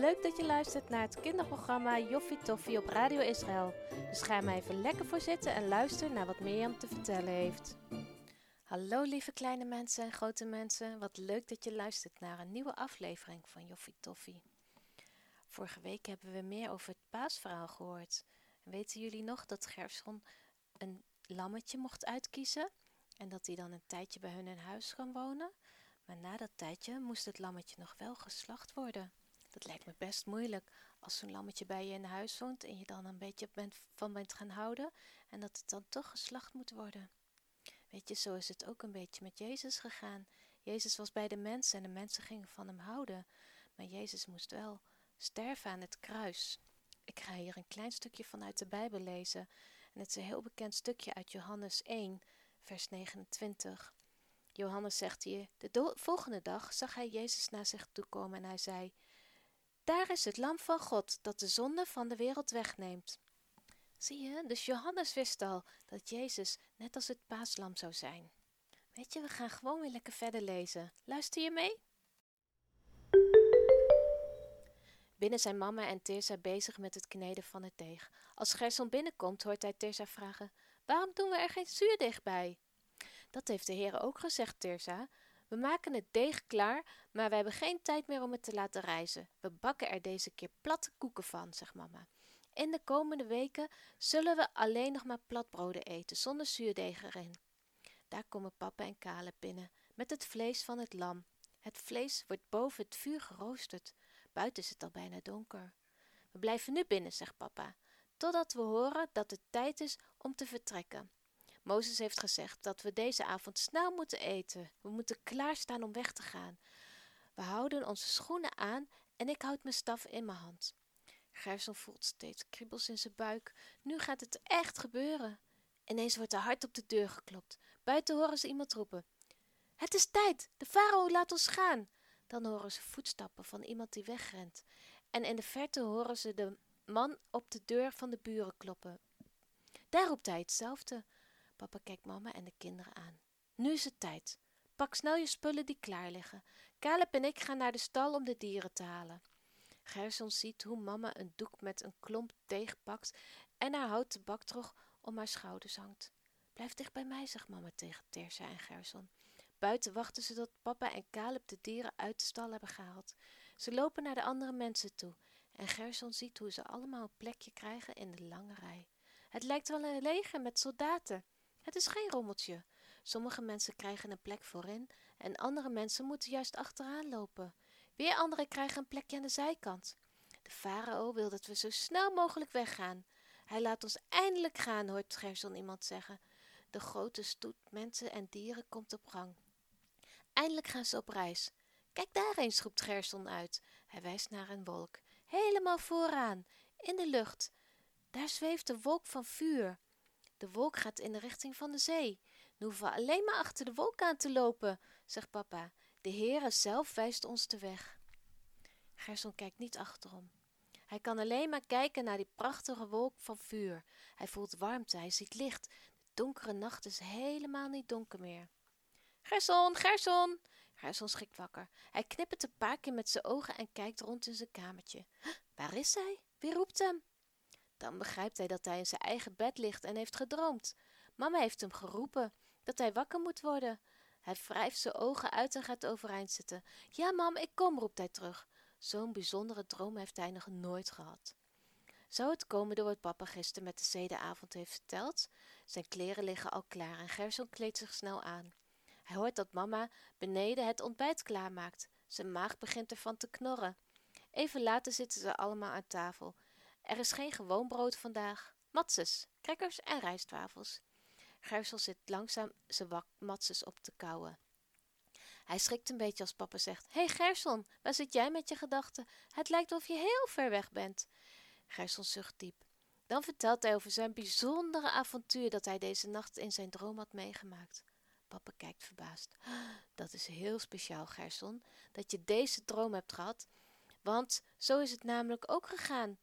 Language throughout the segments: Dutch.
Leuk dat je luistert naar het kinderprogramma Joffie Toffie op Radio Israël. Dus ga maar even lekker voor zitten en luister naar wat Mirjam te vertellen heeft. Hallo lieve kleine mensen en grote mensen. Wat leuk dat je luistert naar een nieuwe aflevering van Joffie Toffie. Vorige week hebben we meer over het paasverhaal gehoord. weten jullie nog dat Gerson een lammetje mocht uitkiezen? En dat hij dan een tijdje bij hun in huis kan wonen? Maar na dat tijdje moest het lammetje nog wel geslacht worden. Dat lijkt me best moeilijk als zo'n lammetje bij je in huis woont en je dan een beetje bent, van bent gaan houden en dat het dan toch geslacht moet worden. Weet je, zo is het ook een beetje met Jezus gegaan. Jezus was bij de mensen en de mensen gingen van hem houden. Maar Jezus moest wel sterven aan het kruis. Ik ga hier een klein stukje vanuit de Bijbel lezen. En het is een heel bekend stukje uit Johannes 1, vers 29. Johannes zegt hier: De volgende dag zag hij Jezus naar zich toe komen en hij zei: Daar is het lam van God dat de zonde van de wereld wegneemt. Zie je, dus Johannes wist al dat Jezus net als het paaslam zou zijn. Weet je, we gaan gewoon weer lekker verder lezen. Luister je mee? Binnen zijn mama en Tirza bezig met het kneden van het deeg. Als Gerson binnenkomt, hoort hij Tirza vragen: Waarom doen we er geen zuurdeeg bij? Dat heeft de Heer ook gezegd, Tirza. We maken het deeg klaar, maar we hebben geen tijd meer om het te laten rijzen. We bakken er deze keer platte koeken van, zegt mama. In de komende weken zullen we alleen nog maar platbroden eten, zonder zuurdeeg erin. Daar komen papa en Caleb binnen, met het vlees van het lam. Het vlees wordt boven het vuur geroosterd. Buiten is het al bijna donker. We blijven nu binnen, zegt papa, totdat we horen dat het tijd is om te vertrekken. Mozes heeft gezegd dat we deze avond snel moeten eten. We moeten klaarstaan om weg te gaan. We houden onze schoenen aan en ik houd mijn staf in mijn hand. Gerson voelt steeds kriebels in zijn buik. Nu gaat het echt gebeuren. Ineens wordt er hard op de deur geklopt. Buiten horen ze iemand roepen. Het is tijd! De farao laat ons gaan! Dan horen ze voetstappen van iemand die wegrent. En in de verte horen ze de man op de deur van de buren kloppen. Daar roept hij hetzelfde. Papa kijkt mama en de kinderen aan. Nu is het tijd. Pak snel je spullen die klaar liggen. Caleb en ik gaan naar de stal om de dieren te halen. Gerson ziet hoe mama een doek met een klomp deeg pakt en haar houten baktrog om haar schouders hangt. Blijf dicht bij mij, zegt mama tegen Tersa en Gerson. Buiten wachten ze tot papa en Caleb de dieren uit de stal hebben gehaald. Ze lopen naar de andere mensen toe en Gerson ziet hoe ze allemaal een plekje krijgen in de lange rij. Het lijkt wel een leger met soldaten. Het is geen rommeltje. Sommige mensen krijgen een plek voorin en andere mensen moeten juist achteraan lopen. Weer anderen krijgen een plekje aan de zijkant. De farao wil dat we zo snel mogelijk weggaan. Hij laat ons eindelijk gaan, hoort Gerson iemand zeggen. De grote stoet mensen en dieren komt op gang. Eindelijk gaan ze op reis. Kijk daar eens, roept Gerson uit. Hij wijst naar een wolk. Helemaal vooraan, in de lucht. Daar zweeft een wolk van vuur. De wolk gaat in de richting van de zee. Nu hoeven we alleen maar achter de wolk aan te lopen, zegt papa. De Heere zelf wijst ons de weg. Gerson kijkt niet achterom. Hij kan alleen maar kijken naar die prachtige wolk van vuur. Hij voelt warmte, hij ziet licht. De donkere nacht is helemaal niet donker meer. Gerson, Gerson! Gerson schrikt wakker. Hij knippert een paar keer met zijn ogen en kijkt rond in zijn kamertje. waar is hij? Wie roept hem? Dan begrijpt hij dat hij in zijn eigen bed ligt en heeft gedroomd. Mama heeft hem geroepen dat hij wakker moet worden. Hij wrijft zijn ogen uit en gaat overeind zitten. Ja, mam, ik kom, roept hij terug. Zo'n bijzondere droom heeft hij nog nooit gehad. Zou het komen door wat papa gisteren met de zedenavond heeft verteld? Zijn kleren liggen al klaar en Gerson kleedt zich snel aan. Hij hoort dat mama beneden het ontbijt klaarmaakt. Zijn maag begint ervan te knorren. Even later zitten ze allemaal aan tafel. Er is geen gewoon brood vandaag. Matses, crackers en rijstwafels. Gersel zit langzaam zijn matses op te kauwen. Hij schrikt een beetje als papa zegt: hey Gerson, waar zit jij met je gedachten? Het lijkt of je heel ver weg bent. Gerson zucht diep. Dan vertelt hij over zijn bijzondere avontuur dat hij deze nacht in zijn droom had meegemaakt. Papa kijkt verbaasd. Dat is heel speciaal, Gerson, dat je deze droom hebt gehad, want zo is het namelijk ook gegaan.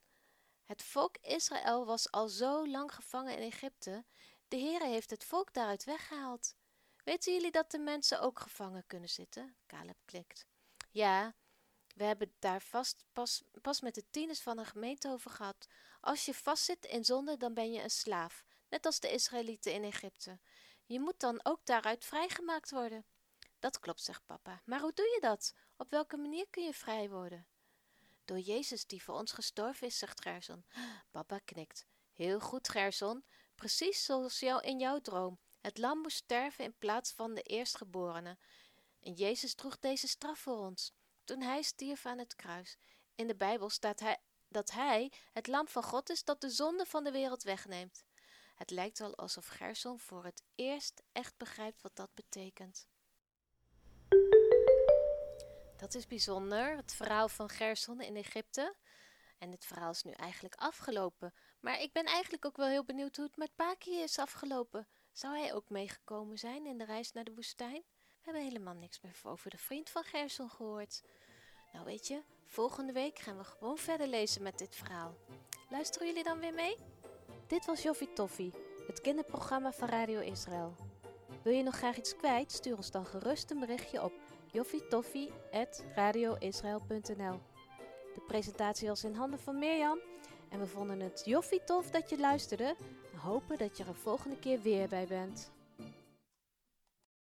Het volk Israël was al zo lang gevangen in Egypte. De Heere heeft het volk daaruit weggehaald. Weten jullie dat de mensen ook gevangen kunnen zitten? Caleb klikt. Ja, We hebben daar vast pas, pas met de tieners van een gemeente over gehad. Als je vastzit in zonde, dan ben je een slaaf, net als de Israëlieten in Egypte. Je moet dan ook daaruit vrijgemaakt worden. Dat klopt, zegt papa. Maar hoe doe je dat? Op welke manier kun je vrij worden? Door Jezus die voor ons gestorven is, zegt Gerson. Papa knikt. Heel goed, Gerson. Precies zoals jou in jouw droom. Het lam moest sterven in plaats van de eerstgeborene. En Jezus droeg deze straf voor ons, toen hij stierf aan het kruis. In de Bijbel staat hij, dat hij het lam van God is dat de zonde van de wereld wegneemt. Het lijkt wel alsof Gerson voor het eerst echt begrijpt wat dat betekent. Dat is bijzonder, het verhaal van Gerson in Egypte. En het verhaal is nu eigenlijk afgelopen. Maar ik ben eigenlijk ook wel heel benieuwd hoe het met Paki is afgelopen. Zou hij ook meegekomen zijn in de reis naar de woestijn? We hebben helemaal niks meer over de vriend van Gerson gehoord. Nou weet je, volgende week gaan we gewoon verder lezen met dit verhaal. Luisteren jullie dan weer mee? Dit was Joffie Toffie, het kinderprogramma van Radio Israël. Wil je nog graag iets kwijt? Stuur ons dan gerust een berichtje op joffietoffie.radioisrael.nl De presentatie was in handen van Mirjam en we vonden het joffie tof dat je luisterde en hopen dat je er volgende keer weer bij bent.